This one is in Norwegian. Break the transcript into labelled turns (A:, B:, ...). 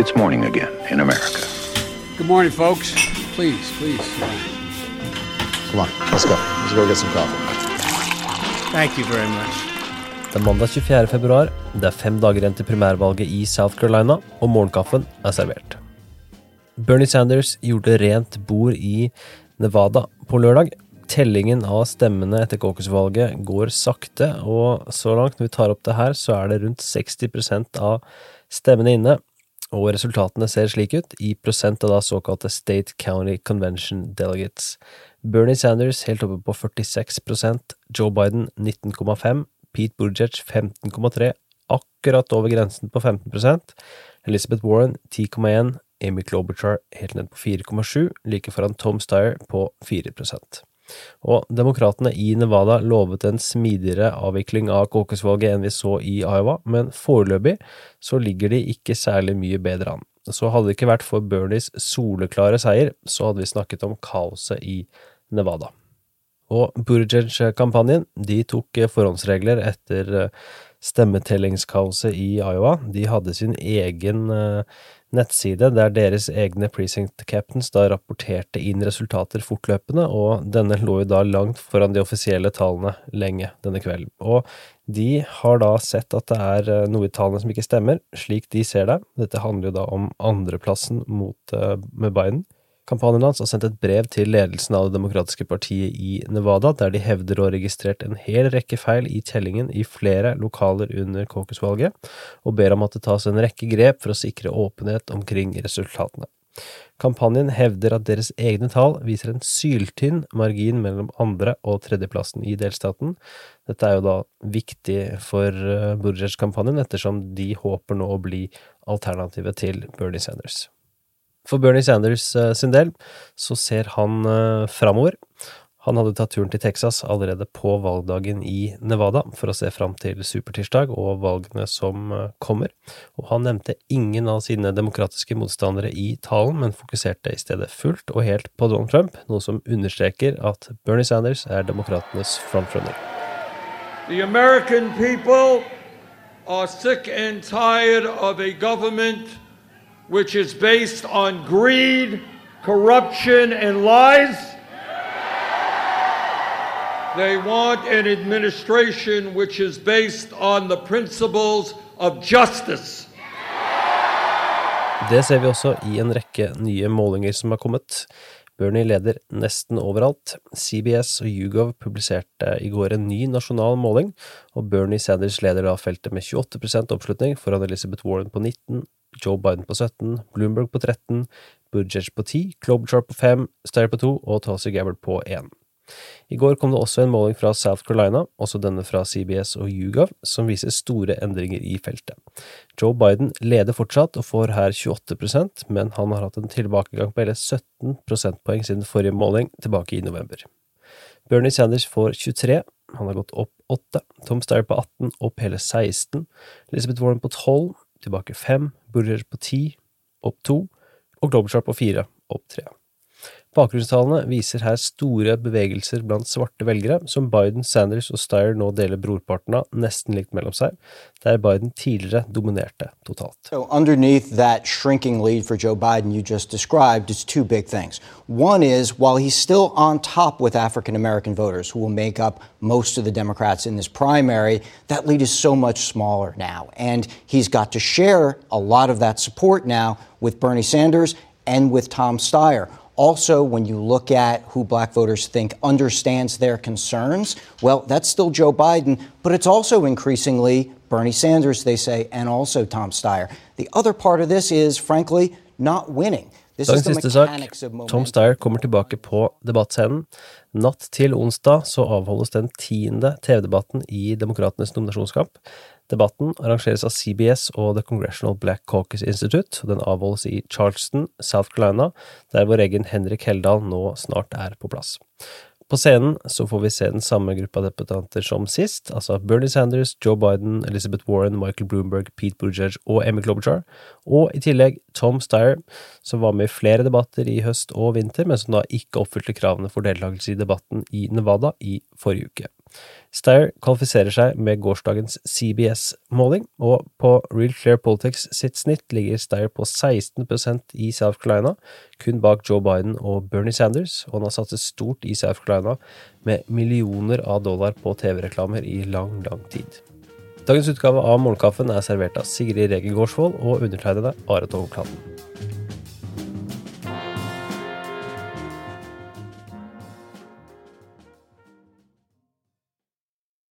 A: It's morning again in America.
B: Good morning, folks. Please, please.
C: Come on, let's go. Let's go get some coffee.
B: Thank you very much.
D: Det er mandag 24. februar. Det er fem dager igjen til primærvalget i South Carolina, og morgenkaffen er servert. Bernie Sanders gjorde rent bord i Nevada på lørdag. Tellingen av stemmene etter caucus-valget går sakte, og så langt når vi tar opp det her, så er det rundt 60% av stemmene inne. Og resultatene ser slik ut, i prosent av da såkalte State County Convention Delegates. Bernie Sanders helt oppe på 46% Joe Biden 19,5 Pete Buttigieg 15,3 akkurat over grensen på 15% Elizabeth Warren 10,1 Amy Klobuchar helt ned på 4,7 like foran Tom Steyer på 4 og demokratene i Nevada lovet en smidigere avvikling av caucus-valget enn vi så i Iowa, men foreløpig så ligger de ikke særlig mye bedre an. Så hadde det ikke vært for Bernies soleklare seier, så hadde vi snakket om kaoset i Nevada. Og Buttigieg-kampanjen de tok forhåndsregler etter stemmetellingskaoset i Iowa. De hadde sin egen nettside der deres egne precinct captains da rapporterte inn resultater fortløpende, og denne lå jo da langt foran de offisielle tallene lenge denne kvelden. Og de har da sett at det er noe i tallene som ikke stemmer, slik de ser det. Dette handler jo da om andreplassen mot, med Biden. Kampanjen hans har sendt et brev til ledelsen av Det demokratiske partiet i Nevada, der de hevder å ha registrert en hel rekke feil i tellingen i flere lokaler under caucus-valget, og ber om at det tas en rekke grep for å sikre åpenhet omkring resultatene. Kampanjen hevder at deres egne tall viser en syltynn margin mellom andre- og tredjeplassen i delstaten. Dette er jo da viktig for Buttigieg-kampanjen, ettersom de håper nå å bli alternativet til Bernie Sanders. For Bernie Sanders sin del så ser han framover. Han hadde tatt turen til Texas allerede på valgdagen i Nevada for å se fram til supertirsdag og valgene som kommer, og han nevnte ingen av sine demokratiske motstandere i talen, men fokuserte i stedet fullt og helt på Donald Trump, noe som understreker at Bernie Sanders er demokratenes frontrunner.
E: The American people are sick and tired of a government which is based on greed, corruption, and lies. They want an administration which is based on the principles of justice.
D: Det ser vi også i en rekke nye målinger som har kommet. Bernie leder nesten overalt. CBS og YouGov publiserte i går en ny nasjonal måling, og Bernie Sanders leder da feltet med 28% oppslutning foran Elizabeth Warren på 19, Joe Biden på 17, Bloomberg på 13, Buttigieg på 10, Klobuchar på 5, Steyer på 2 og Tulsi Gabbard på 1. I går kom det også en måling fra South Carolina, også denne fra CBS og YouGov, som viser store endringer i feltet. Joe Biden leder fortsatt og får her 28% men han har hatt en tilbakegang på hele 17 prosentpoeng siden forrige måling, tilbake i november. Bernie Sanders får 23, han har gått opp 8, Tom Steyer på 18, opp hele 16, Elizabeth Warren på 12, tilbake 5, Burrer på 10, opp 2, og Klobuchar på 4, opp 3. Bakgrunnstallene viser her store bevegelser blant svarte velgere, som Biden, Sanders og Steyer nå deler brorparten av nesten likt mellom seg, der Biden tidligere dominerte totalt.
F: So underneath that shrinking for Joe Biden you just described is two big things. One is while he's still on top with African American voters who will make up most of the Democrats in this primary, that lead is so much smaller now. And he's got to share a lot of that support now with Bernie Sanders and with Tom Steyer. Also, when you look at who black voters think understands their concerns, well, that's still Joe Biden, but it's also increasingly Bernie Sanders, they say, and also Tom Steyer. The other part of this is, frankly, not winning.
D: Dagens siste sak. Tom. Steyer kommer tilbake på debattscenen. Natt til onsdag så avholdes den tiende TV-debatten i Demokratenes nominasjonskamp. Debatten arrangeres av CBS og The Congressional Black Caucus Institute, og den avholdes i Charleston, South Carolina, der vår egen Henrik Heldal nå snart er på plass. På scenen så får vi se den samme gruppa deputanter som sist, altså Bernie Sanders, Joe Biden, Elizabeth Warren, Michael Bloomberg, Pete Buttigieg og Amy Klobuchar, og i tillegg Tom Steyer, som var med i flere debatter i høst og vinter, men som da ikke oppfylte kravene for deltakelse i debatten i Nevada i forrige uke. Steyer kvalifiserer seg med gårsdagens CBS-måling, og på Real Clear Politics sitt snitt ligger Steyer på 16% i South Carolina, kun bak Joe Biden og Bernie Sanders, og han har satset stort i South Carolina med millioner av dollar på TV-reklamer i lang, lang tid. Dagens utgave av Morgenkaffen er servert av Sigrid Regel Gårdsvold og undertegnede Are Togkladen.